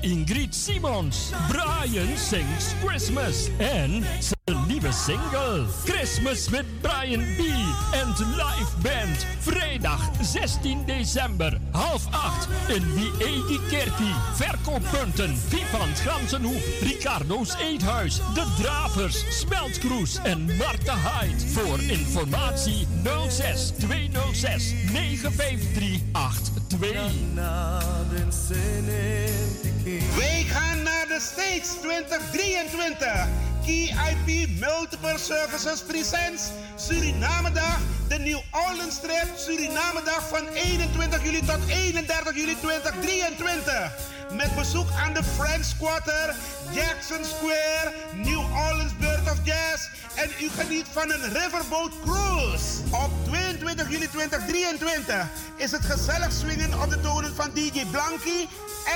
Ingrid Simons. Brian sings Christmas en zijn nieuwe single Christmas with Brian B. en live band. Vrijdag 16 december, half acht in Wiegi Kerkie. Verkooppunten Vivant Gansenhoef, Ricardo's Eethuis, De Dravers, Smeltkroes en Marta Hyde. Voor informatie 06 206 95382. Wij gaan naar de States 2023. KIP Multiple Services Presents Suriname Dag, de New Orleans Trip Suriname Dag van 21 juli tot 31 juli 2023. Met bezoek aan de French Quarter, Jackson Square, New Orleans En u geniet van een Riverboat Cruise. Op 22 juli 2023 is het gezellig swingen op de tonen van DJ Blanky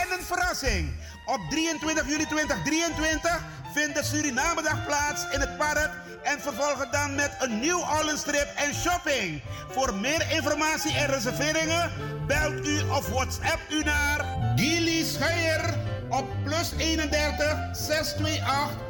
en een verrassing. Op 23 juli 2023 vindt de Surinamedag plaats in het park en vervolgen dan met een New Orleans trip en shopping. Voor meer informatie en reserveringen belt u of WhatsApp u naar Gilly Scheier op plus 31 628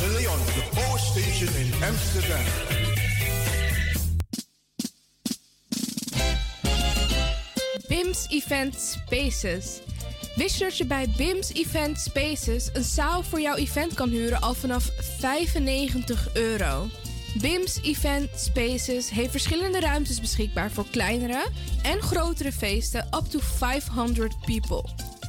De Leon, the Power Station in Amsterdam. BIMS Event Spaces. Wist je dat je bij BIMS Event Spaces een zaal voor jouw event kan huren al vanaf 95 euro? BIMS Event Spaces heeft verschillende ruimtes beschikbaar voor kleinere en grotere feesten up to 500 people.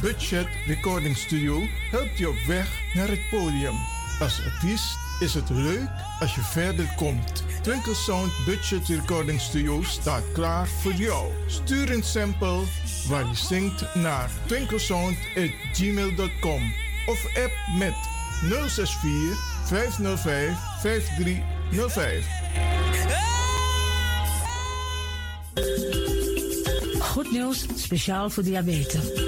Budget Recording Studio helpt je op weg naar het podium. Als artiest is het leuk als je verder komt. Twinkle Sound Budget Recording Studio staat klaar voor jou. Stuur een sample waar je zingt naar twinklesound.gmail.com of app met 064 505 5305. Goed nieuws, speciaal voor diabetes.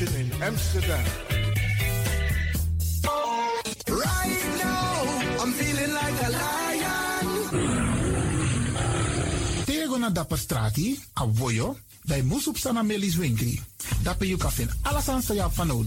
In Amsterdam. Right now, I'm feeling like a lion. Tego na dapper strati, a voyo, bij Moesop Sana Melis Winkri. Dapper you kan alles aan van.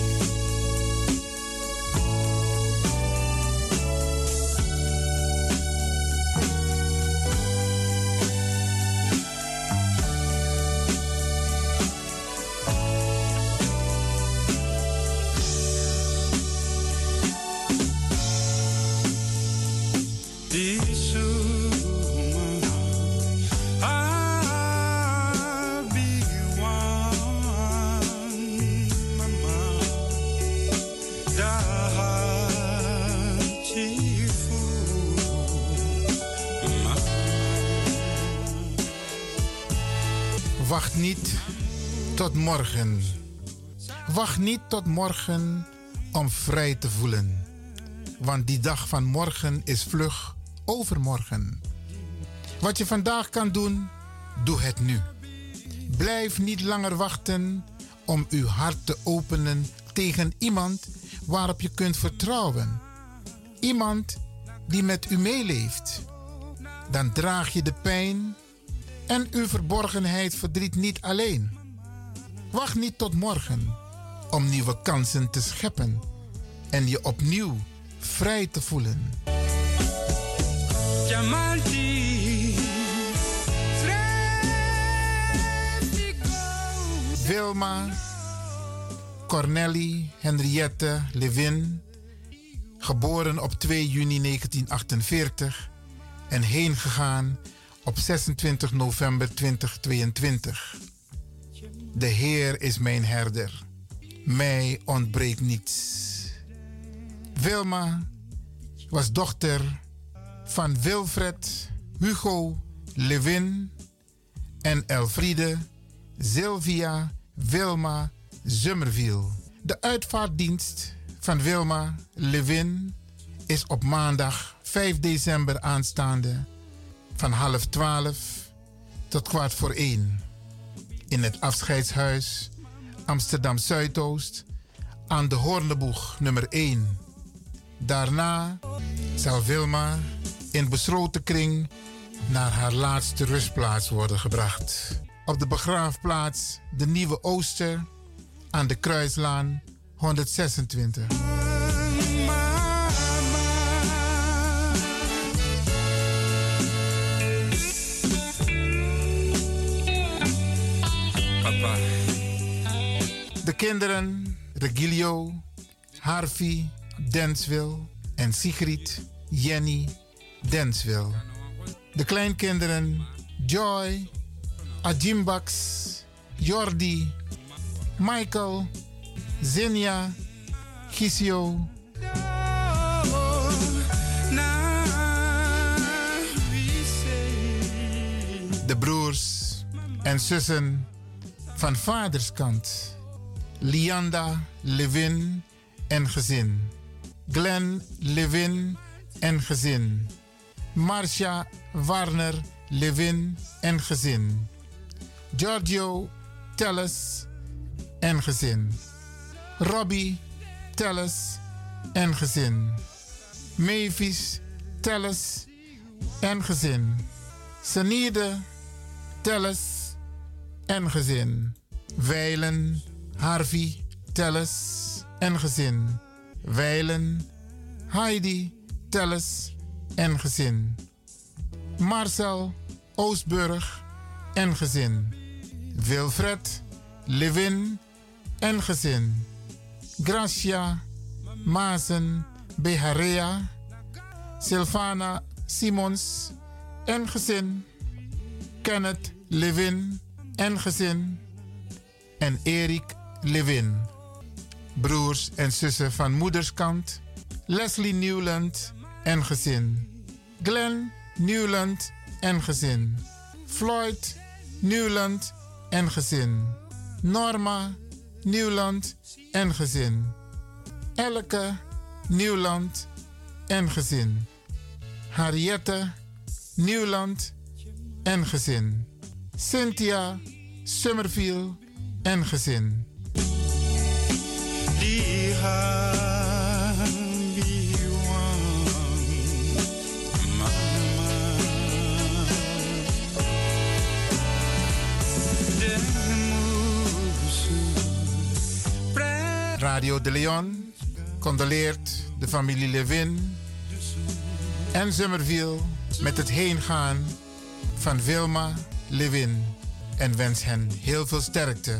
Niet tot morgen. Wacht niet tot morgen om vrij te voelen. Want die dag van morgen is vlug overmorgen. Wat je vandaag kan doen, doe het nu. Blijf niet langer wachten om uw hart te openen tegen iemand waarop je kunt vertrouwen. Iemand die met u meeleeft. Dan draag je de pijn en uw verborgenheid verdriet niet alleen. Wacht niet tot morgen om nieuwe kansen te scheppen en je opnieuw vrij te voelen. Wilma, Cornelie, Henriette, Levin, geboren op 2 juni 1948 en heen gegaan op 26 november 2022. De Heer is mijn herder. Mij ontbreekt niets. Wilma was dochter van Wilfred, Hugo, Levin en Elfriede, Sylvia, Wilma, Zummerviel. De uitvaartdienst van Wilma Levin is op maandag 5 december aanstaande van half twaalf tot kwart voor één. In het afscheidshuis Amsterdam Zuidoost aan de Hoorneboeg nummer 1. Daarna zal Wilma in besloten kring naar haar laatste rustplaats worden gebracht. Op de begraafplaats de Nieuwe Ooster aan de Kruislaan 126. Kinderen Regilio, Harvey, Denswil en Sigrid, Jenny, Denswil. De kleinkinderen Joy, Ajimbax, Jordi, Michael, Zinja, Gisio. De broers en zussen van vaderskant. Lianda, Levin en gezin. Glenn, Levin en gezin. Marcia, Warner, Levin en gezin. Giorgio, Telles en gezin. Robbie, Telles en gezin. Mavis, Telles en gezin. Sanide, Telles en gezin. Weilen, Harvey, Telles en gezin. Weilen, Heidi, Telles en gezin. Marcel, Oostburg en gezin. Wilfred, Levin en gezin. Gracia, Mazen, Beharea, Silvana, Simons en gezin. Kenneth, Levin en gezin. En Erik, Levin. Broers en zussen van moederskant. Leslie Newland en gezin. Glenn Newland en gezin. Floyd Newland en gezin. Norma Newland en gezin. Elke Newland en gezin. Harriette Newland en gezin. Cynthia Summerfield en gezin. Radio de Leon condoleert de familie Levin en Summerville met het heengaan van Wilma Levin en wens hen heel veel sterkte.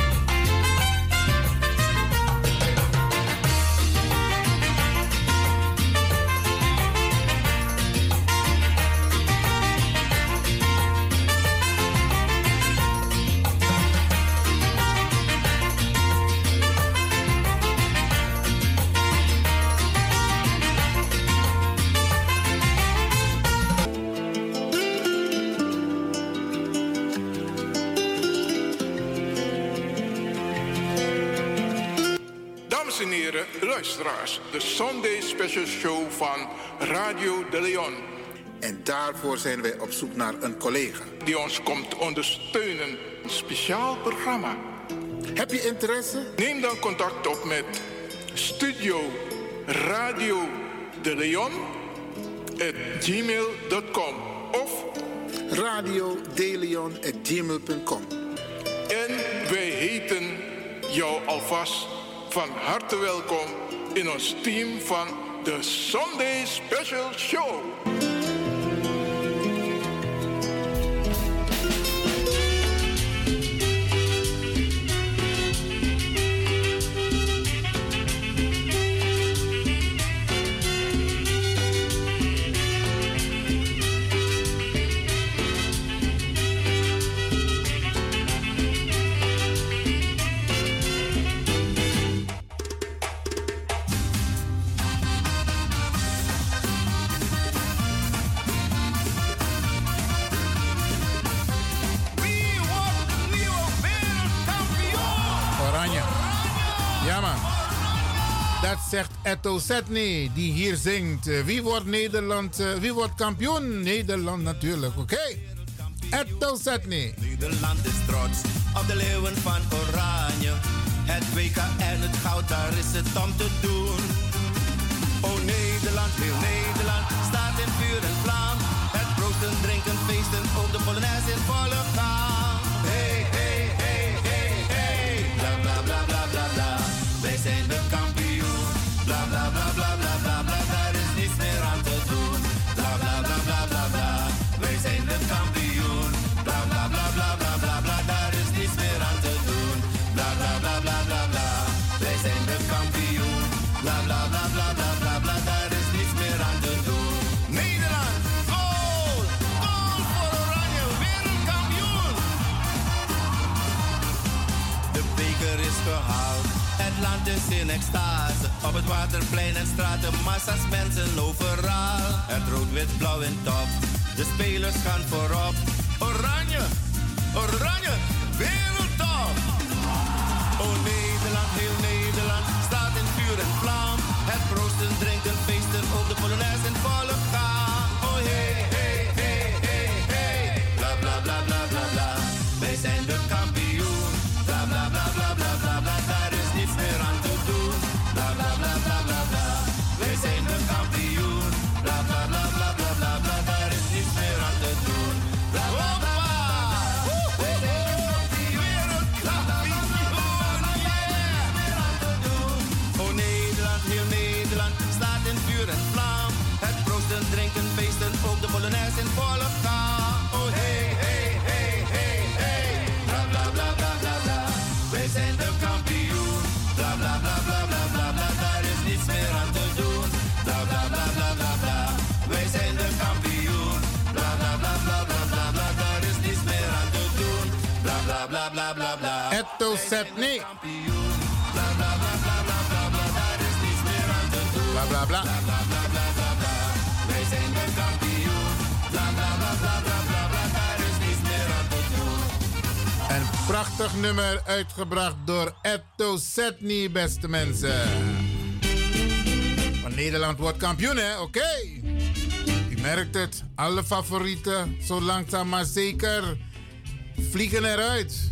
Special Show van Radio de Leon. En daarvoor zijn wij op zoek naar een collega. Die ons komt ondersteunen. Een speciaal programma. Heb je interesse? Neem dan contact op met Studio Radio de Leon at gmail.com of radio at gmail.com. En wij heten jou alvast van harte welkom in ons team van de Sunday Special Show. Zegt Etto Setney, die hier zingt. Eh, wie wordt Nederland, uh, wie wordt kampioen? Nederland natuurlijk, oké? Okay? Etto Setney. Nederland is trots op de leeuwen van Oranje. Het WK en het goud, daar is het om te doen. Oh Nederland, heel Nederland, staat in vuur en vlam. Het brood drinken, feesten, ook de Polonaise in volle gang. Hey, hey, hey, hey, hey, bla bla bla bla bla bla. Wij zijn de Op het waterplein en straten, massa's mensen overal. Het rood, wit, blauw en top. De spelers gaan voorop. Oranje, oranje, Zijn de. Bla bla bla Daar is niets meer aan te doen. Een prachtig nummer uitgebracht door Etto Setney, beste mensen. Want Nederland wordt kampioen, hè? Oké. Okay. U merkt het. Alle favorieten, zo langzaam maar zeker, vliegen eruit.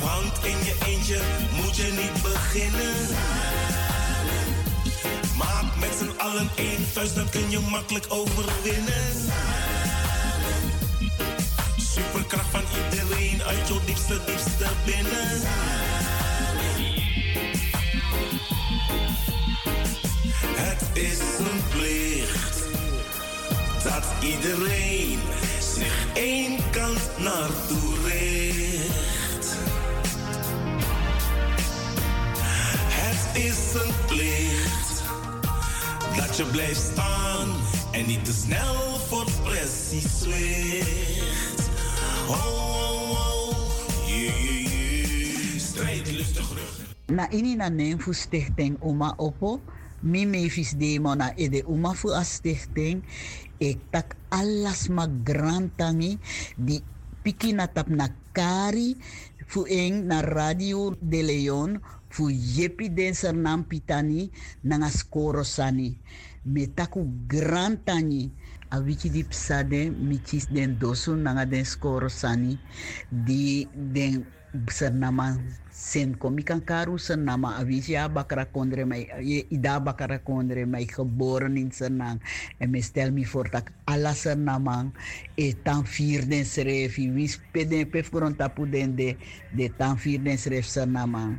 want in je eentje moet je niet beginnen. Maak met z'n allen één vuist, dan kun je makkelijk overwinnen. Superkracht van iedereen uit jouw diepste, diepste binnen. Het is een plicht dat iedereen zich één kant naartoe richt. Is een plicht dat je blijft staan en niet te snel voor precies zwicht. Oh, oh, oh, yeah, yeah, yeah. Strijdlustig rug. Na ini na Nemfu Stichting Uma Opo, mi mevis demo na ede Uma fu a stichting, ik tak alas magrantangi di piki na tap na kari fu eng na Radio de Leon fu yepi den nam pitani nanga skoro sani. Me taku grantani a wiki di psade mi chis den dosu nanga den skoro sani. Di den sernama sen komi kan karu sernama avisi a bakara kondre mai ida bakara kondre mai geboren in Sernang. En me stel mi voor tak alla sernamang e tan vier den srefi wis peden pef koron tapu den de de tan vier den sref sernamang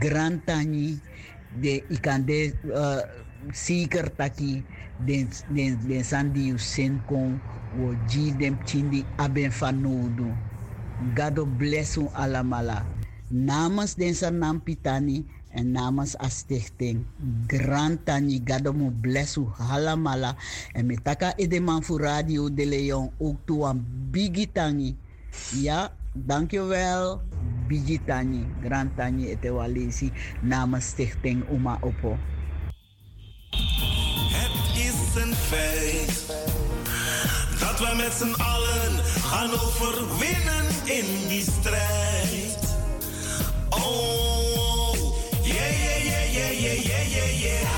grand tani de ikande uh, seeker taki den den den sandi wo ji dem aben Gado bless alamala. Namens deze naam Pitani en namens a stichting Grantani Gado mu bless u halamala. En metaka edeman voor Radio de Leon ook toe aan Bigitani. Ja, dankjewel. Bigitani, Grantani etewalisi namens stichting Uma Opo. Het is een feit dat we met z'n allen gaan overwinnen in die strijd. Oh, yeah, yeah, yeah, yeah, yeah, yeah, yeah, yeah.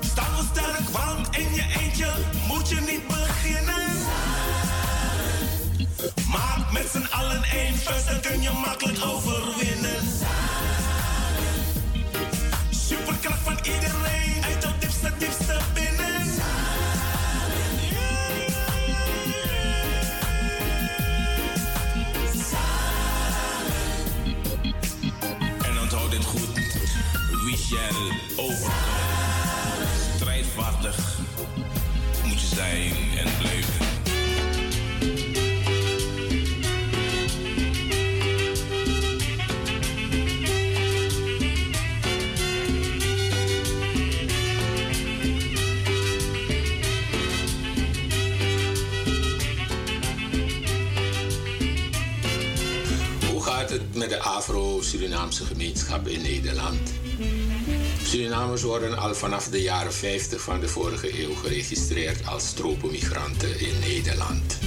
Staan we sterk, want in je eentje moet je niet Maak met z'n allen één vuist, dan kun je makkelijk overwinnen. Superkracht van iedereen, uit het diepste, diepste binnen. En onthoud dit goed, wie shall overkomen. Strijdvaardig moet je zijn en blijven. De Afro-Surinaamse gemeenschap in Nederland? Surinamers worden al vanaf de jaren 50 van de vorige eeuw geregistreerd als tropenmigranten in Nederland.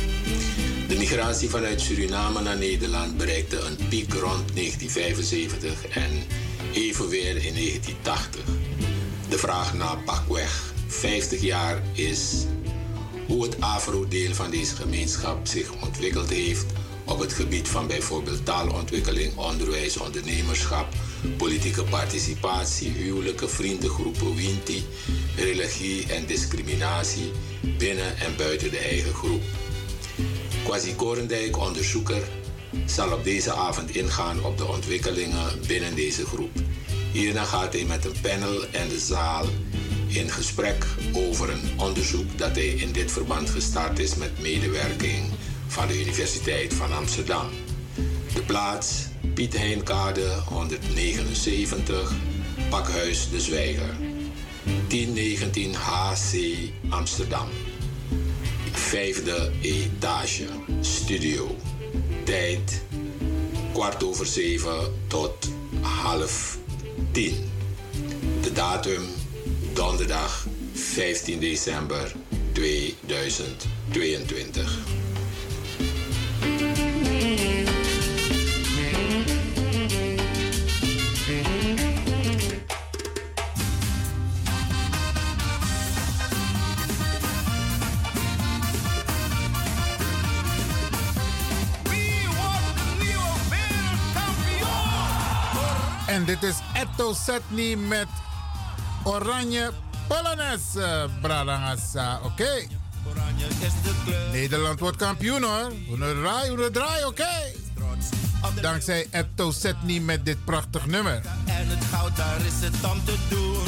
De migratie vanuit Suriname naar Nederland bereikte een piek rond 1975 en even weer in 1980. De vraag na pakweg 50 jaar is hoe het Afro-deel van deze gemeenschap zich ontwikkeld heeft op het gebied van bijvoorbeeld taalontwikkeling, onderwijs, ondernemerschap, politieke participatie, huwelijken, vriendengroepen, winti, religie en discriminatie binnen en buiten de eigen groep. Quasi Korendijk, onderzoeker, zal op deze avond ingaan op de ontwikkelingen binnen deze groep. Hierna gaat hij met een panel en de zaal in gesprek over een onderzoek dat hij in dit verband gestart is met medewerking van de Universiteit van Amsterdam. De plaats Piet Heinkade 179, Pakhuis de Zwijger. 1019 HC Amsterdam. Vijfde etage, studio. Tijd kwart over zeven tot half tien. De datum donderdag 15 december 2022. Dit is Etto Setni met Oranje Polonaise, Bradangasa. Oké. Nederland wordt kampioen hoor. Hoe draai, hoe draai, oké. Dankzij Etto Setni met dit prachtig nummer. En het goud, daar is het om te doen.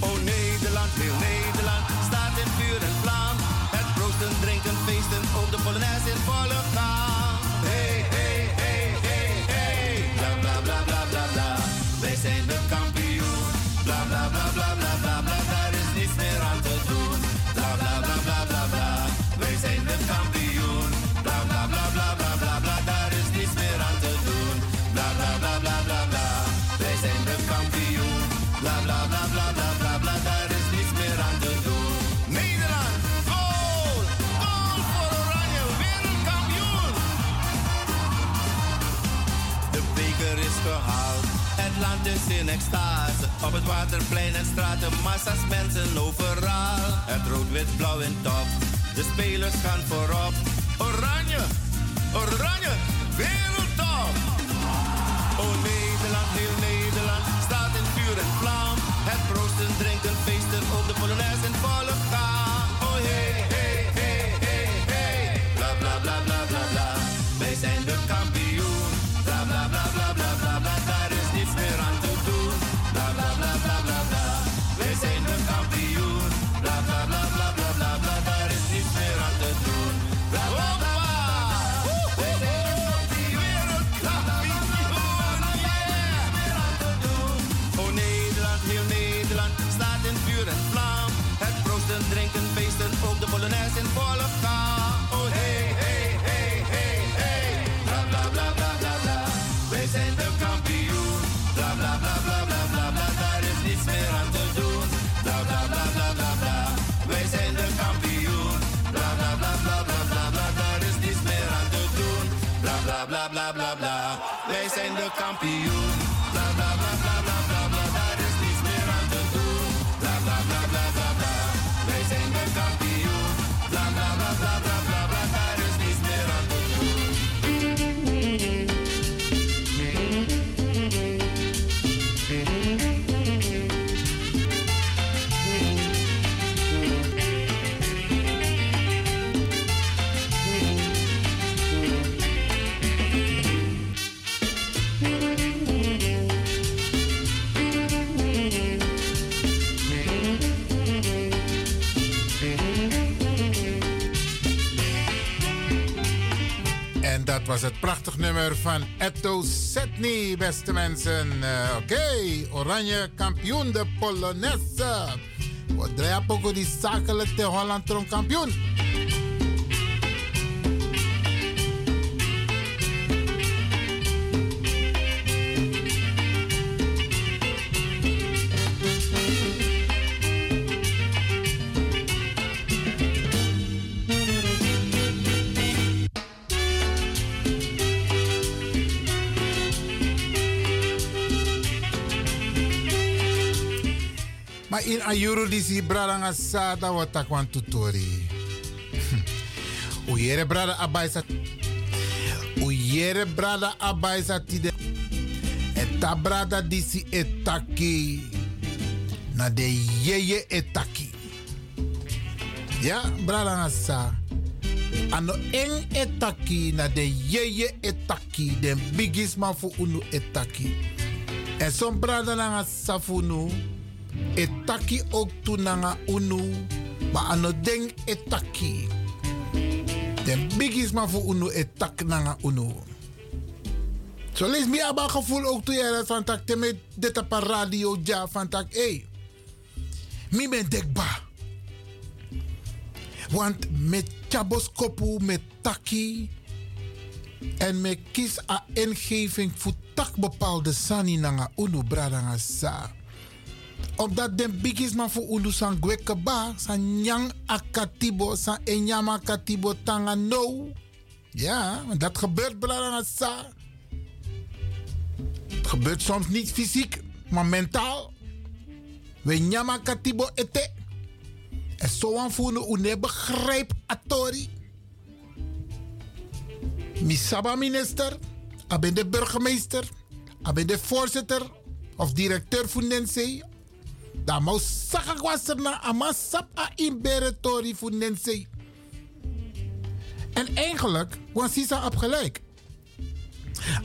Oh Nederland, heel Nederland Op het waterplein en straten massa's mensen overal. Het rood-wit-blauw in top. De spelers gaan voorop. Oranje, oranje, wereldtop. Oh Nederland, heel Nederland staat in vuur en vlam. Het proosten, drinken, feesten op de Polonaise in volle was het prachtig nummer van Etto Setny, beste mensen. Eh, Oké, Oranje kampioen de Polonaise. We draaien ook die zakelijk de Holland kampioen. In ayuru disi brada sata wata kwan tutori. Uyere brada abaisa. Uyere brada abaisa tide. Eta brada disi etaki. Na de yeye etaki. Ja, brada ngasa. Ano eng etaki na de yeye etaki. Den bigis man unu etaki. En som brada nga safunu. Etaki ook tu nanga unu. Ma ano deng etaki. Den bigis man fu unu etak nanga unu. Zo lees me aba gevoel ook toe je van tak te met dit op radio ja van tak hey. Mi ben dekba. Want met chabos kopu met taki en me kies a ingeving voor tak bepaalde sani nanga unu bradanga sa. Omdat den bigis man voor unu san gweke ba, san nyang akatibo, san enyama akatibo tanga no. Ja, dat gebeurt sa. Het gebeurt soms niet fysiek, maar mentaal. We nyama katibo ete. En zo aan voelen une begrijp atori. Misaba minister, de burgemeester, aben de voorzitter of directeur van Nense. Zeggen was er na amasap a imberetori van Nense. En eigenlijk was Sisa op gelijk.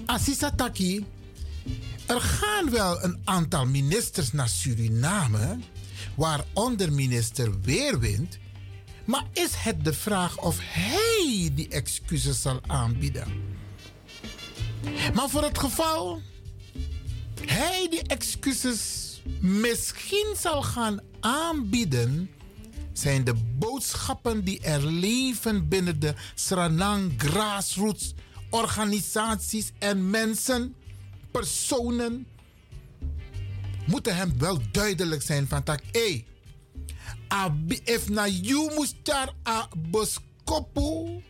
Assisa Taki, er gaan wel een aantal ministers naar Suriname, waaronder minister Weerwind. Maar is het de vraag of hij die excuses zal aanbieden? Maar voor het geval hij die excuses misschien zal gaan aanbieden, zijn de boodschappen die er leven binnen de Sranang grassroots organisaties en mensen, personen, moeten hem wel duidelijk zijn van tak, hey, if na you mustar a boskopu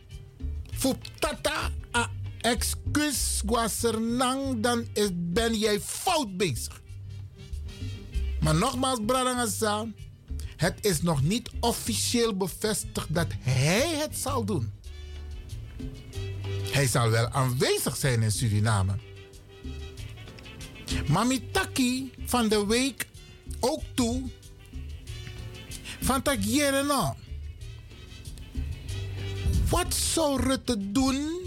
tata a excuus nang, dan ben jij fout bezig. Maar nogmaals, Bradangasa, het is nog niet officieel bevestigd dat hij het zal doen. Hij zal wel aanwezig zijn in Suriname. Mamitaki van de week ook toe van Tagiere Wat zou Rutte doen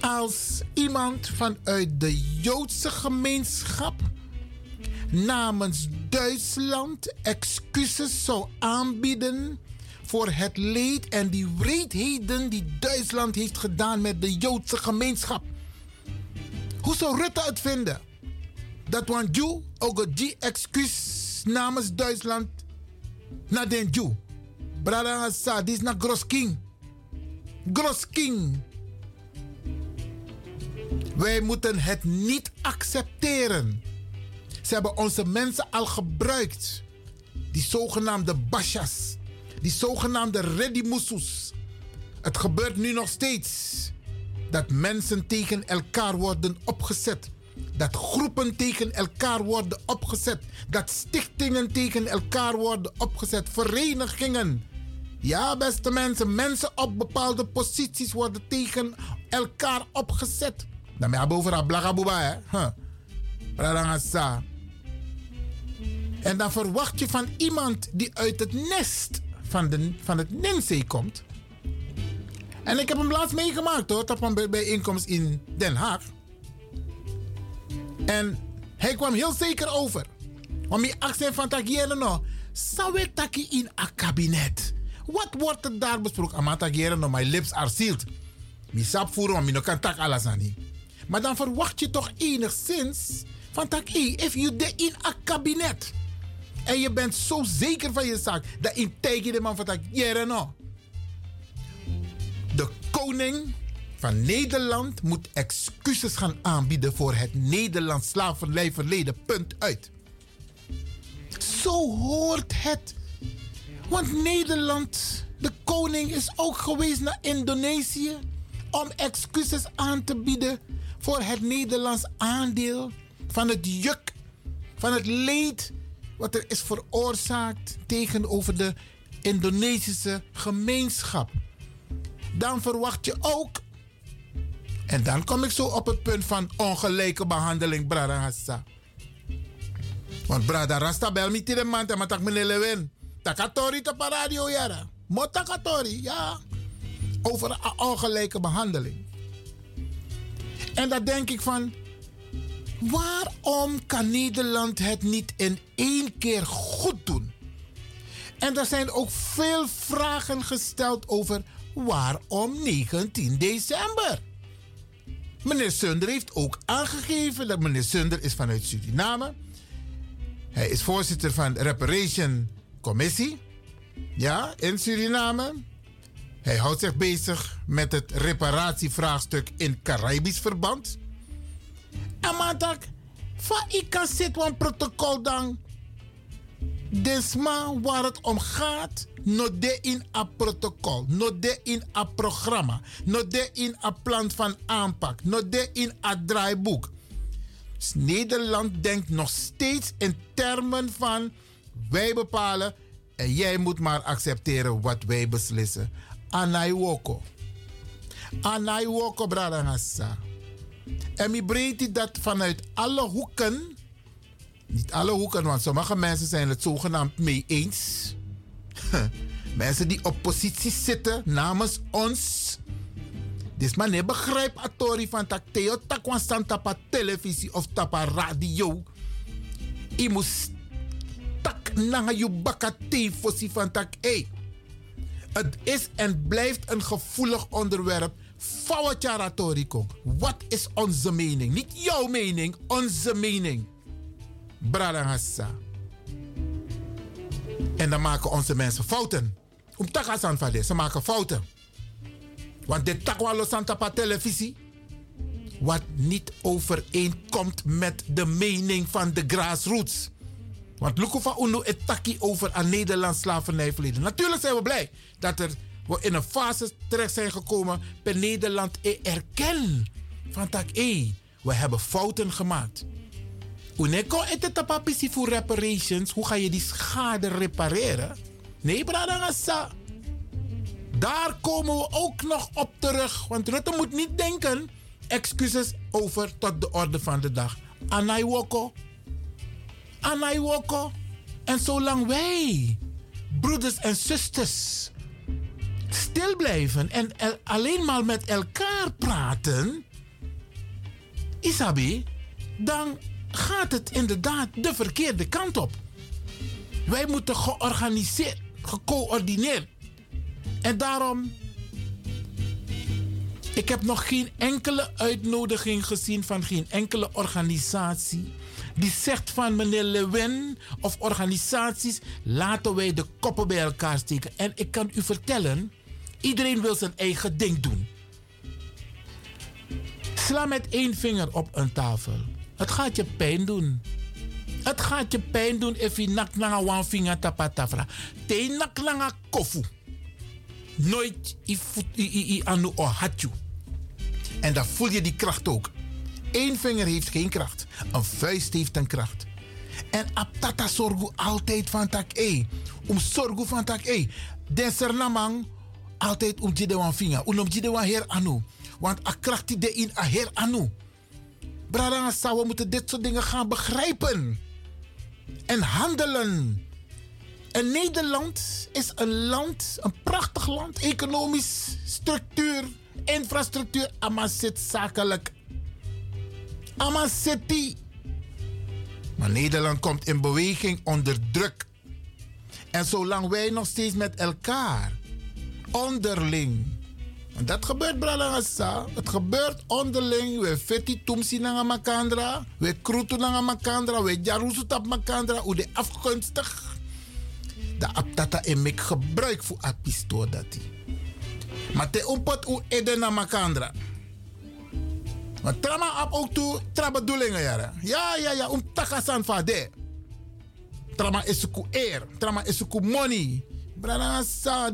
als iemand vanuit de Joodse gemeenschap namens Duitsland excuses zou aanbieden voor het leed en die wreedheden die Duitsland heeft gedaan met de Joodse gemeenschap. Hoe zou Rutte het vinden? Dat een Jew ook die excuus namens Duitsland naar den Jew. Brada Asa, dit is naar Grosking. Grosking. Wij moeten het niet accepteren. Ze hebben onze mensen al gebruikt. Die zogenaamde bashas. Die zogenaamde redimusus. Het gebeurt nu nog steeds. Dat mensen tegen elkaar worden opgezet. Dat groepen tegen elkaar worden opgezet. Dat stichtingen tegen elkaar worden opgezet. Verenigingen. Ja, beste mensen, mensen op bepaalde posities worden tegen elkaar opgezet. Dan ben je over blagabuba, hè? En dan verwacht je van iemand die uit het nest van, de, van het Nensee komt. En ik heb hem laatst meegemaakt hoor, op een bijeenkomst in Den Haag. En hij kwam heel zeker over. Om je accent van tagieren no. Sawe taki in een kabinet. Wat wordt er daar besproken? Ama tagieren no, my lips are sealed. Mi sap voeren, maar mi kan tak alles aan Maar dan verwacht je toch enigszins van taki, if you de in een kabinet. En je bent zo zeker van je zaak. Dat in tegen de man van no. De koning van Nederland moet excuses gaan aanbieden voor het Nederlands slavernijverleden. Punt uit. Zo hoort het. Want Nederland, de koning, is ook geweest naar Indonesië om excuses aan te bieden voor het Nederlands aandeel van het juk, van het leed wat er is veroorzaakt tegenover de Indonesische gemeenschap. Dan verwacht je ook en dan kom ik zo op het punt van ongelijke behandeling, Brada Hassa. Want Brada Rasta bel me de man, maar tak meneer Lewin. Takatori te paradio jara. Motakatori, ja. Over ongelijke behandeling. En dan denk ik van, waarom kan Nederland het niet in één keer goed doen? En er zijn ook veel vragen gesteld over waarom 19 december. Meneer Sunder heeft ook aangegeven dat meneer Sunder is vanuit Suriname. Hij is voorzitter van de Reparation Commissie. Ja, in Suriname. Hij houdt zich bezig met het reparatievraagstuk in Caribisch verband. En dat, van ik kan zitten een protocol dan. Desma waar het om gaat no de in a protocol, no in a programma, no in a plan van aanpak, no in a draaiboek. Dus Nederland denkt nog steeds in termen van wij bepalen en jij moet maar accepteren wat wij beslissen. Anaiwoko. Anaiwoko, bradangassa. En mi breed dat vanuit alle hoeken, niet alle hoeken, want sommige mensen zijn het zogenaamd mee eens Mensen die op positie zitten namens ons. Dus man, je begrijpt atori van tak teo takwan staan tapa televisie of tapa radio. Je moet tak nanga je fosi van tak. Hey, het is en blijft een gevoelig onderwerp. Fawatjaratoriko. Wat is onze mening? Niet jouw mening, onze mening. Bradangassa. En dan maken onze mensen fouten. Om takasan van ze maken fouten. Want dit takwalo santa pa televisie. Wat niet overeenkomt met de mening van de grassroots. Want Luko van Uno het taki over een Nederlands slavernijverleden. Natuurlijk zijn we blij dat er we in een fase terecht zijn gekomen per Nederland erken van tak hé, we hebben fouten gemaakt. Uneko et tapapisi voor reparations, hoe ga je die schade repareren? Nee, Bradangasa. Daar komen we ook nog op terug. Want Rutte moet niet denken, excuses over tot de orde van de dag. Anaiwoko. Anaiwoko. En zolang wij, broeders en zusters, stil blijven en alleen maar met elkaar praten, Isabi, dan gaat het inderdaad de verkeerde kant op. Wij moeten georganiseerd, gecoördineerd. En daarom, ik heb nog geen enkele uitnodiging gezien van geen enkele organisatie die zegt van meneer Lewin of organisaties, laten wij de koppen bij elkaar steken. En ik kan u vertellen, iedereen wil zijn eigen ding doen. Sla met één vinger op een tafel. Het gaat je pijn doen. Het gaat je pijn doen if je nak na one vinger tapatafra. Te nak na kofu. Nooit i, i, i, anu o hatju. En dan voel je die kracht ook. Eén vinger heeft geen kracht. Een vuist heeft een kracht. En aptata zorgu altijd van tak e. Om zorgu van tak e. Deser namang altijd om jide wan. Om jide wan her anu. Want a kracht die de in a her anu. Brada we moeten dit soort dingen gaan begrijpen. En handelen. En Nederland is een land, een prachtig land, economisch, structuur, infrastructuur, maar zit zakelijk. Ama city. Maar Nederland komt in beweging onder druk. En zolang wij nog steeds met elkaar, onderling, en dat gebeurt, Bralangasa. Het gebeurt onderling. We feti tumsi na makandra. We krutu na makandra. We jarusu tap makandra. Hoe de afgunstig. De aptata en mek gebruik voor apisto dati. Maar te umpot u ede na makandra. Maar trama ap ook toe, tra bedoelingen jaren. Ja, ja, ja, um takasan fade. Trama esuku air, trama esuku money. Brana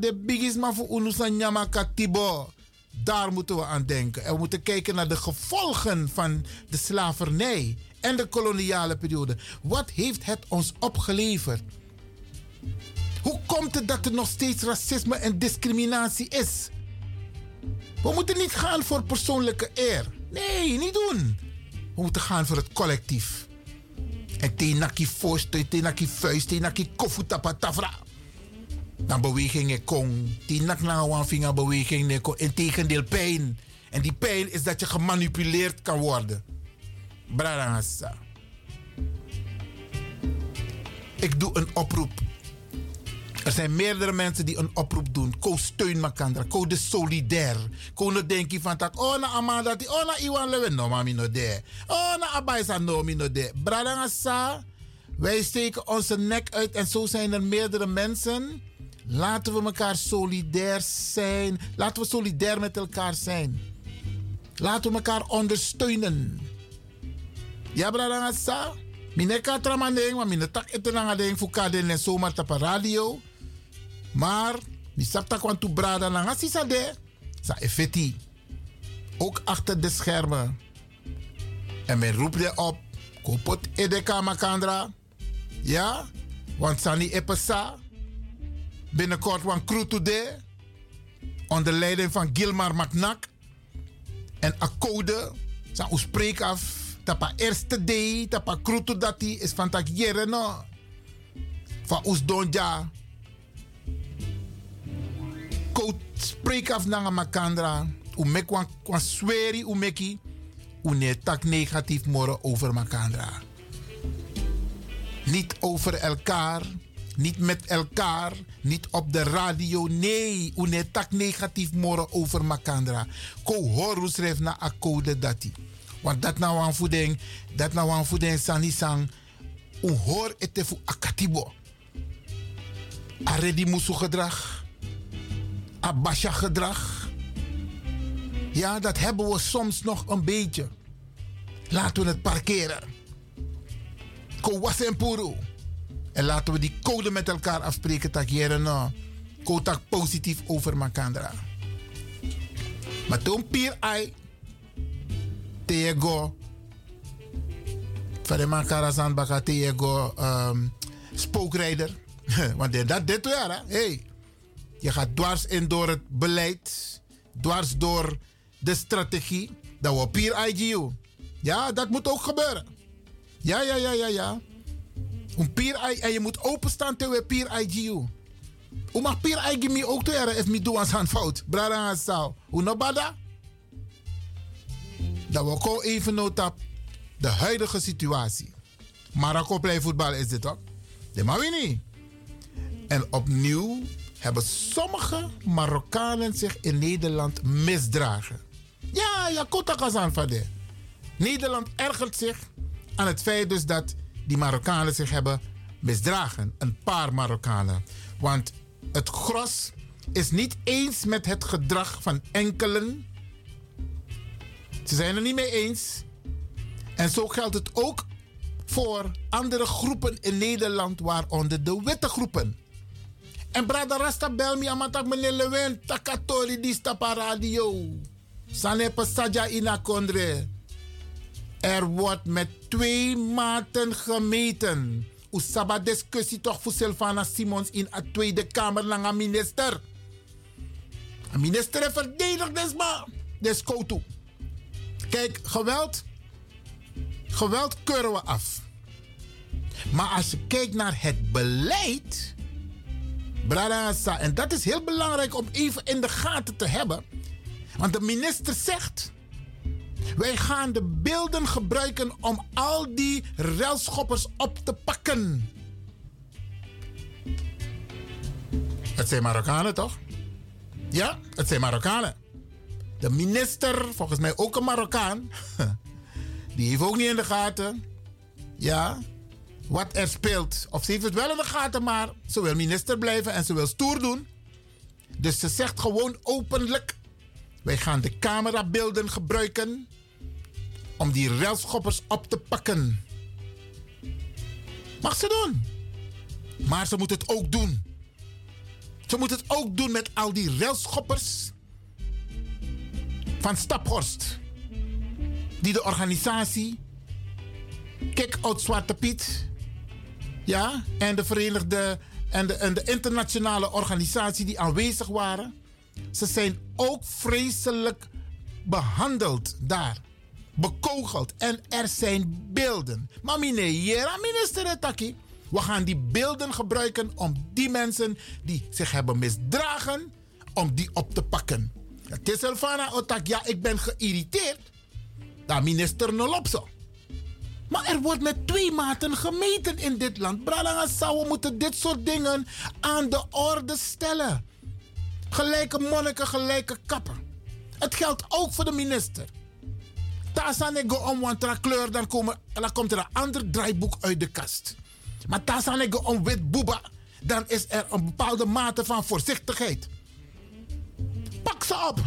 de biggest voor. Daar moeten we aan denken. En we moeten kijken naar de gevolgen van de slavernij en de koloniale periode. Wat heeft het ons opgeleverd? Hoe komt het dat er nog steeds racisme en discriminatie is? We moeten niet gaan voor persoonlijke eer. Nee, niet doen. We moeten gaan voor het collectief. En tenaki vorst, tenaki vuist, tenaki kofu tapatafra dan beweging kon. Die nak na wan vinger beweging neko. Integendeel pijn. En die pijn is dat je gemanipuleerd kan worden. Brarangasa. Ik doe een oproep. Er zijn meerdere mensen die een oproep doen. Ko steun makandra. Ko de solidair. Ko no denki van tak. Oh na Amanda. Oh na Iwan Lewe. No mami no de. Oh na Abaisa no mi no de. Brarangasa. Wij steken onze nek uit en zo zijn er meerdere mensen Laten we elkaar solidair zijn. Laten we solidair met elkaar zijn. Laten we elkaar ondersteunen. Ja, sa. Mine ka tramandeng, maar mine tak etenanga ding voor kaden en zomaar tapa radio. Maar, mi sapta kwantu brada sisa de. Sa effetti. Ook achter de schermen. En men roept je op. Kopot edeka makandra. Ja, want sani epesa binnenkort van Today. Onder leiding van Gilmar Macnak. En Akode. Zijn spreek af. Tapa eerste day. Tapa Crew Dati is van tak no. Van ons donja. Code spreek af naar Makandra. U wan, wan sweri u meki. Tak negatief moren over Makandra. Niet over elkaar niet met elkaar, niet op de radio. Nee, une tak negatief moren over Makandra. Ko horu schrijf na akode dati. Want dat nou aan voeding, dat nou aan voeding sanisang. U hoor het akatibo. Aredi musu gedrag. Abasha gedrag. Ja, dat hebben we soms nog een beetje. Laten we het parkeren. Ko wasen puru. En laten we die code met elkaar afspreken. Tak no. kotak positief over Makandra. Maar toen pier ai tego van de Makarazan baka tego um, spookrijder. Want dat dit ja, hey, je gaat dwars in door het beleid, dwars door de strategie. Dat we pier IGU. Ja, dat moet ook gebeuren. Ja, ja, ja, ja, ja. Een pier en je moet openstaan tegen pier IGU. Hoe mag pier IGU ook te jaren if me doen aan fout? Brada aan sao. Hoe no bada? Dat we gewoon even nota de huidige situatie. Marokko voetbal is dit ook. We niet. En opnieuw hebben sommige Marokkanen zich in Nederland misdragen. Ja, ja, kota kazan Nederland ergert zich aan het feit dus dat die Marokkanen zich hebben misdragen. Een paar Marokkanen. Want het gros is niet eens met het gedrag van enkelen. Ze zijn er niet mee eens. En zo geldt het ook voor andere groepen in Nederland, waaronder de witte groepen. En brada Rasta bel amatak meneer Lewin, takatori di radio. Sane pasaja ina kondre. Er wordt met twee maten gemeten. Usaba discussie toch voor Sylvana Simons in de Tweede Kamer lang een minister. Een minister verdedigt desma. Deskotu. Kijk, geweld. Geweld keuren we af. Maar als je kijkt naar het beleid. Brada, en dat is heel belangrijk om even in de gaten te hebben. Want de minister zegt. Wij gaan de beelden gebruiken om al die relschoppers op te pakken. Het zijn Marokkanen toch? Ja, het zijn Marokkanen. De minister, volgens mij ook een Marokkaan, die heeft ook niet in de gaten. Ja, wat er speelt. Of ze heeft het wel in de gaten, maar ze wil minister blijven en ze wil stoer doen. Dus ze zegt gewoon openlijk: wij gaan de camerabeelden gebruiken om die relschoppers op te pakken. Mag ze doen. Maar ze moet het ook doen. Ze moet het ook doen met al die relschoppers van Staphorst. Die de organisatie Kick Out Zwarte Piet. Ja, en de Verenigde en de, en de internationale organisatie die aanwezig waren. Ze zijn ook vreselijk behandeld daar bekogeld. En er zijn beelden. Maar meneer minister Taki, we gaan die beelden gebruiken om die mensen die zich hebben misdragen, om die op te pakken. Het is Elfana Otak, ja, ik ben geïrriteerd. Dat minister Nolopso. Maar er wordt met twee maten gemeten in dit land. Bralanga we moeten dit soort dingen aan de orde stellen. Gelijke monniken, gelijke kappen. Het geldt ook voor de minister. Tasanego om want kleur, dan, komen, dan komt er een ander draaiboek uit de kast. Maar Tasanego om wit boeba, dan is er een bepaalde mate van voorzichtigheid. Pak ze op.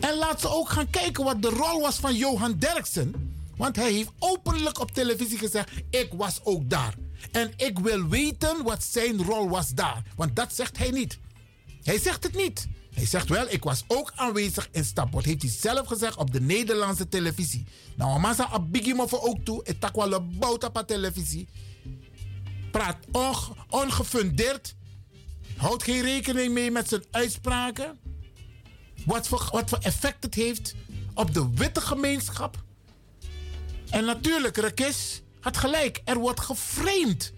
En laat ze ook gaan kijken wat de rol was van Johan Derksen. Want hij heeft openlijk op televisie gezegd: Ik was ook daar. En ik wil weten wat zijn rol was daar. Want dat zegt hij niet. Hij zegt het niet. Hij zegt wel, ik was ook aanwezig in Stapport. Heeft hij zelf gezegd op de Nederlandse televisie. Nou, massa abigimo voor ook toe. Het tak wel een op televisie. Praat ongefundeerd. Houdt geen rekening mee met zijn uitspraken. Wat voor, wat voor effect het heeft op de witte gemeenschap. En natuurlijk, Rekis had gelijk. Er wordt geframed.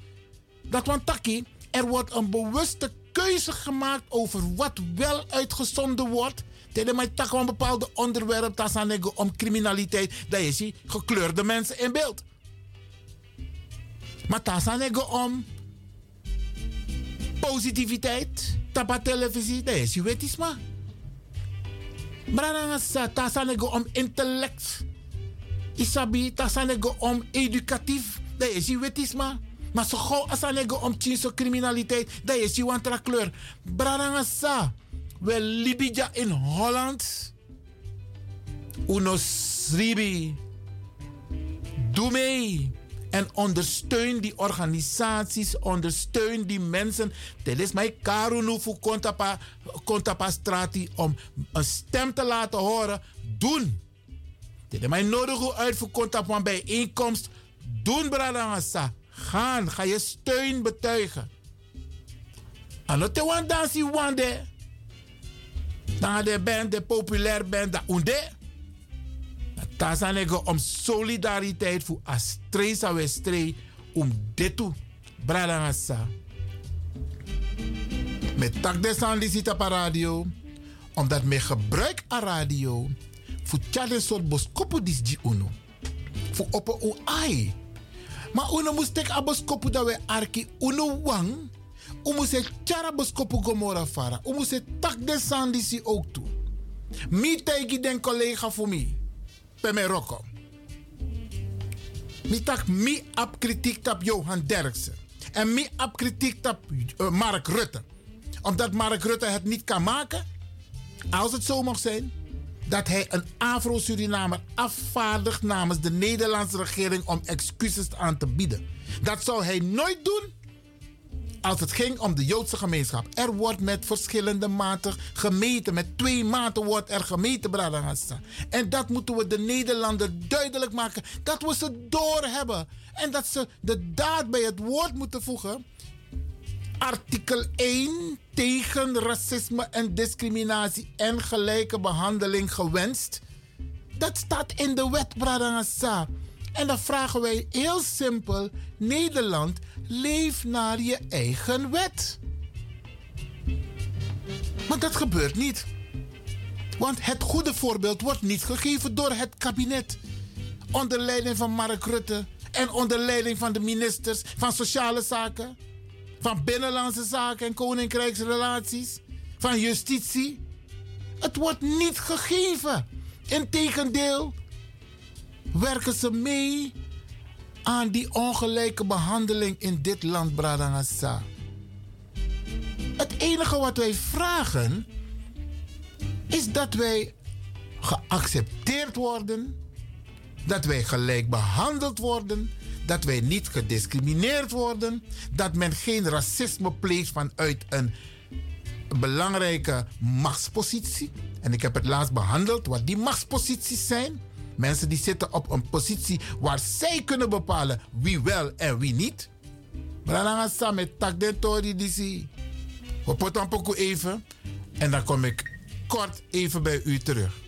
Dat want Taki, er wordt een bewuste keuze gemaakt over wat wel uitgezonden wordt. Tegen mij tak een bepaalde onderwerp dat om criminaliteit. Dat is gekleurde mensen in beeld. Maar dat om positiviteit. Tapa televisie. Dat is wetisma. Maar dat om intellect. Isabi, dat om educatief. Dat is wetisma. Maar zo gauw als je om zo criminaliteit, dat is je want kleur. Brarangasa, we Libija in Holland. Uno sribi. Doe mee. En ondersteun die organisaties, ondersteun die mensen. Dit is mijn karunu voor Kontapa, Kontapa Strati om een stem te laten horen. Doen. Dit is mijn nodige uit voor Kontapa bijeenkomst. Doen, Bradangasa. Gaan, ga je steun betuigen. Ano te wan dansi wande. Dan de band, de populair band, dat unde. Is om solidariteit voor Astresa Westree om dit toe. Bradangasa. Met tak de sandisita pa radio. Omdat me gebruik a radio. Voor tjade soort boskopo dis di uno. Voor op een Maar uno moest tek a boskopo dat we arki uno wang. Umu se tjara boskopo gomora fara. Umu se tak de sandisi ook toe. Mi tegi den collega voor bij mij roko. Mi tak mi ap kritiek tap Johan Derksen. En mi ap kritiek tap uh, Mark Rutte. Omdat Mark Rutte het niet kan maken. Als het zo mag zijn. Dat hij een Afro-Surinamer afvaardigt namens de Nederlandse regering om excuses aan te bieden. Dat zou hij nooit doen als het ging om de Joodse gemeenschap. Er wordt met verschillende maten gemeten. Met twee maten wordt er gemeten, Bradangassa. En dat moeten we de Nederlander duidelijk maken. Dat we ze doorhebben. En dat ze de daad bij het woord moeten voegen. Artikel 1 tegen racisme en discriminatie en gelijke behandeling gewenst. Dat staat in de wet, Bradangassa. En dan vragen wij heel simpel: Nederland, leef naar je eigen wet. Maar dat gebeurt niet. Want het goede voorbeeld wordt niet gegeven door het kabinet. Onder leiding van Mark Rutte en onder leiding van de ministers van Sociale Zaken, van Binnenlandse Zaken en Koninkrijksrelaties, van Justitie. Het wordt niet gegeven. Integendeel, werken ze mee aan die ongelijke behandeling in dit land, Bradangasa. Het enige wat wij vragen is dat wij geaccepteerd worden, dat wij gelijk behandeld worden, dat wij niet gediscrimineerd worden, dat men geen racisme pleegt vanuit een belangrijke machtspositie. En ik heb het laatst behandeld wat die machtsposities zijn. Mensen die zitten op een positie waar zij kunnen bepalen wie wel en wie niet. Maar gaan we samen met de tori die We poten een even en dan kom ik kort even bij u terug.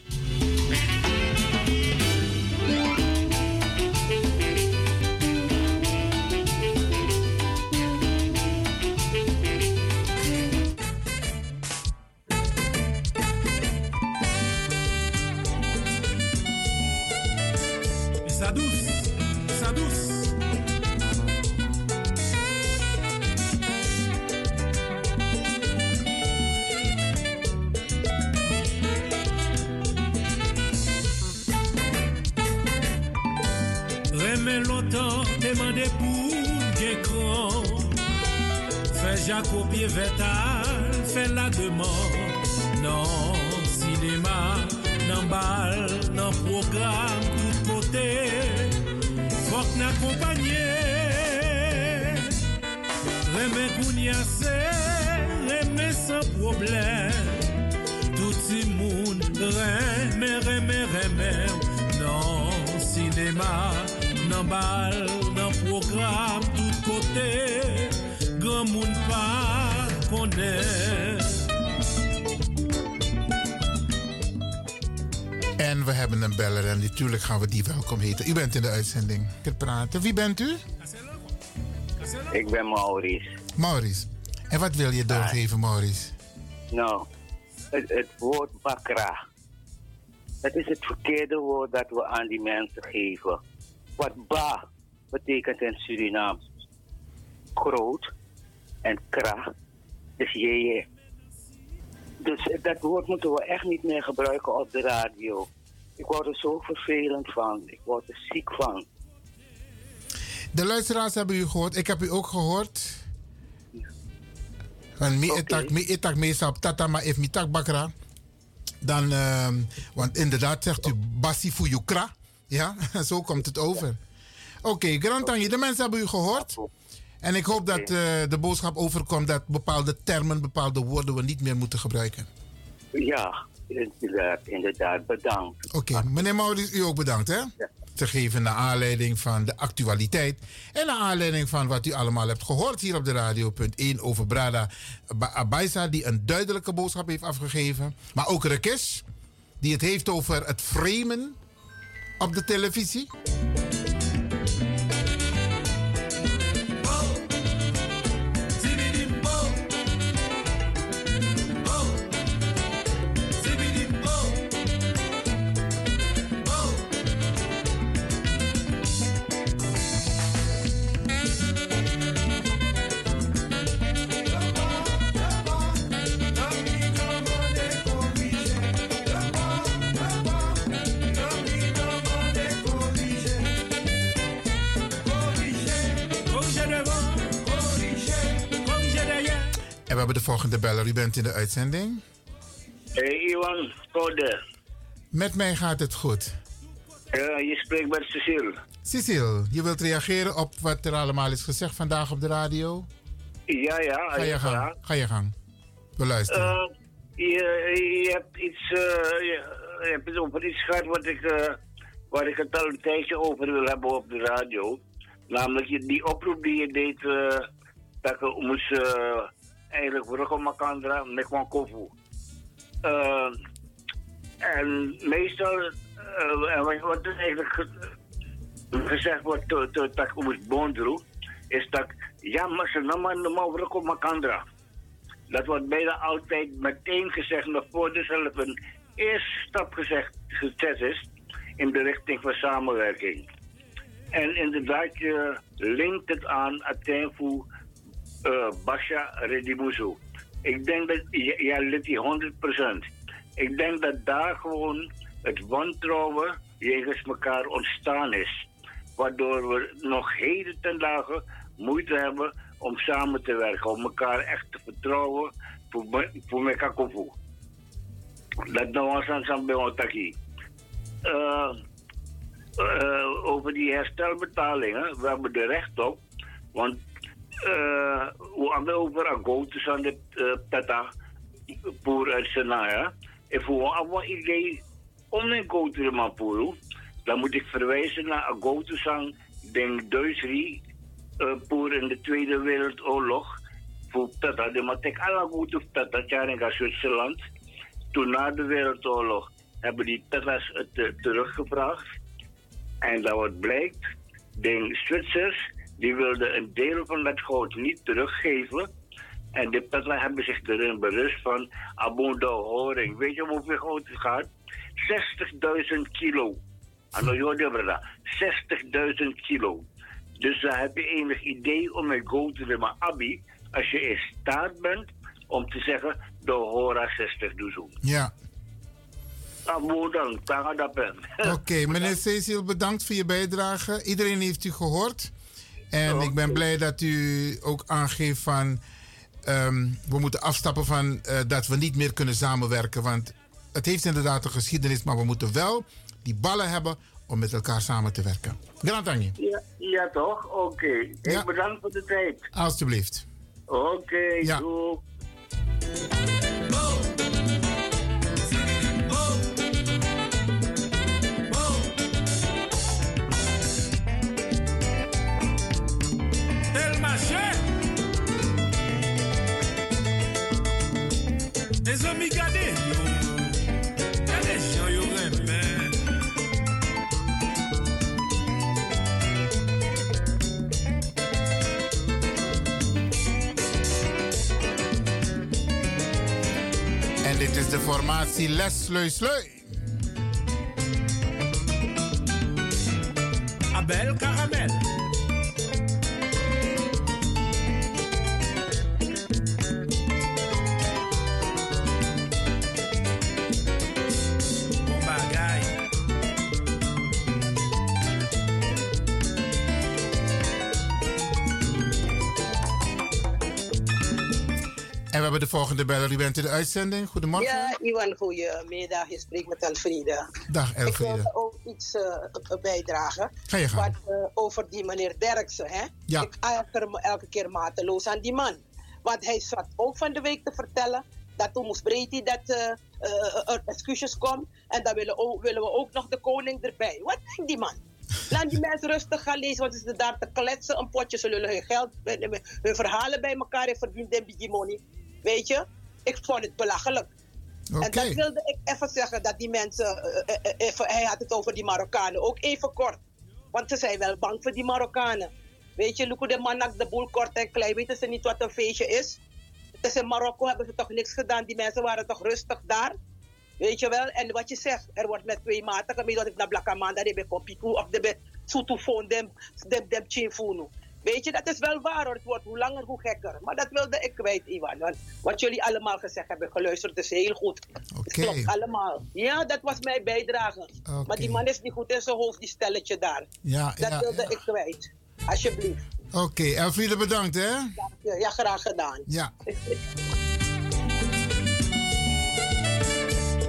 En we hebben een beller en natuurlijk gaan we die welkom heten. U bent in de uitzending. Ik praten. Wie bent u? Ik ben Maurice. Maurice. En wat wil je doorgeven, Maurice? Nou, het, het woord bakra. Het is het verkeerde woord dat we aan die mensen geven. Wat ba betekent in Surinaam groot en kracht. Dus je. Dus dat woord moeten we echt niet meer gebruiken op de radio. Ik word er zo vervelend van. Ik word er ziek van. De luisteraars hebben u gehoord. Ik heb u ook gehoord. Want mi etak, mi etak meestal op tata, maar if mi tak bakra. Dan, uh, want inderdaad zegt u basi voor. Ja, zo komt het over. Oké, okay, Grantanje, de mensen hebben u gehoord. En ik hoop dat uh, de boodschap overkomt dat bepaalde termen, bepaalde woorden we niet meer moeten gebruiken. Ja, inderdaad, bedankt. Oké, okay, meneer Maurits, u ook bedankt hè? Ja. Te geven naar aanleiding van de actualiteit. En naar aanleiding van wat u allemaal hebt gehoord hier op de radio. Punt 1 over Brada Abaisa, die een duidelijke boodschap heeft afgegeven. Maar ook Rekes, die het heeft over het framen op de televisie. We hebben de volgende beller. U bent in de uitzending. Hey, Iwan Kode. Met mij gaat het goed. Uh, je spreekt met Cecile. Cecile, je wilt reageren op wat er allemaal is gezegd vandaag op de radio? Ja, ja. Ga je gang. Ga je gang. We luisteren. Uh, je, je, hebt iets, uh, je, je, hebt het over iets gehad wat ik, waar ik het al een tijdje over wil hebben op de radio. Namelijk die oproep die je deed dat je moest eigenlijk voor Makandra met kofu. Uh, en meestal, en wat er eigenlijk gezegd wordt dat ik moet bondru, is dat ja, maar ze namen normaal voor Makandra. Dat wordt bijna altijd meteen gezegd, nog voordat zelf een eerste stap gezegd, gezet is in de richting van samenwerking. En inderdaad, je linkt het aan Atenfu uh, Basha Redimusu. Ik denk dat, ja, ligt die 100%. Ik denk dat daar gewoon het wantrouwen jegens elkaar ontstaan is. Waardoor we nog heden ten dagen moeite hebben om samen te werken. Om elkaar echt te vertrouwen voor, voor kofu. Dat nou was aan bij ons uh, uh, Over die herstelbetalingen, we hebben er recht op. Want we over een goud aan de tata voor het Senaya. En voor een idee om een goud te maken, dan moet ik verwijzen naar een goud denk Duitsrie uh, voor in de Tweede Wereldoorlog. Voor tata, de matek alle goud of tata, in Zwitserland. Toen na de Wereldoorlog hebben die tata's het teruggevraagd. En dat wat blijkt, de Zwitsers die wilden een deel van dat goud niet teruggeven. En de peddelen hebben zich erin berust van abonde horing. Weet je hoeveel goud het gaat? 60.000 kilo. Ano 60.000 kilo. Dus dan heb je enig idee om een goud te doen. Abi, als je in staat bent om te zeggen, de hora 60 doen. Ja. Oké, okay, meneer Cecil, bedankt voor je bijdrage. Iedereen heeft u gehoord. En ik ben blij dat u ook aangeeft van ehm, we moeten afstappen van uh, dat we niet meer kunnen samenwerken. Want het heeft inderdaad een geschiedenis, maar we moeten wel die ballen hebben om met elkaar samen te werken. Grand Ja, ja toch? Oké. Okay. Ja. Bedankt voor de tijd. Alsjeblieft. Oké, okay, ja. doei. Les amis, gardez yo. Gardez gens yo En dit is de formatie Les Sleu Sleu. Abel Caramel. Hebben de volgende beller. U bent in de uitzending. Goedemorgen. Ja, Iwan, goedemiddag. Je spreekt met Elfriede. Dag Elfriede. Ik wil ook iets uh, bijdragen. Ga je gaan. Wat, uh, over die meneer Derksen. Hè? Ja. Ik erger me elke keer mateloos aan die man. Want hij zat ook van de week te vertellen dat toen moest Brady dat uh, er excuses komt. En dan willen, ook, willen we ook nog de koning erbij. Wat denkt die man? Laat die mensen rustig gaan lezen, want ze zitten daar te kletsen. Een potje, ze lullen hun geld, hun verhalen bij elkaar en verdienen die money. Weet je? Ik vond het belachelijk. Okay. En dat wilde ik even zeggen, dat die mensen, uh, even, hij had het over die Marokkanen, ook even kort. Want ze zijn wel bang voor die Marokkanen. Weet je, Luko de Manak, de boel kort en klein, weten ze niet wat een feestje is? Dus in Marokko hebben ze toch niks gedaan, die mensen waren toch rustig daar? Weet je wel? En wat je zegt, er wordt met twee maten dat ik naar Blakamanda, die bij Kompiku of de bij Soetofoon, dem, dem, dem Chinfunu. Weet je, dat is wel waar hoor. Het wordt hoe langer, hoe gekker. Maar dat wilde ik kwijt, Iwan. Want wat jullie allemaal gezegd hebben, geluisterd, is heel goed. Het klopt allemaal. Ja, dat was mijn bijdrage. Okay. Maar die man is niet goed in zijn hoofd, die stelletje daar. Ja, dat ja, wilde ja. ik kwijt. Alsjeblieft. Oké, okay. Elfriede, bedankt hè. Ja, ja, graag gedaan. Ja.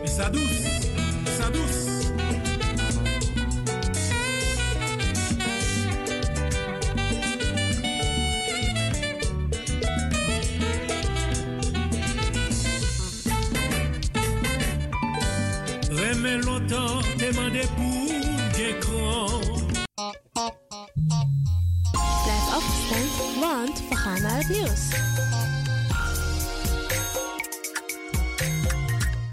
Sadus, Sadus. Remets longtemps, demander pour d'écran. Blijf afgestemd, want we gaan naar het nieuws.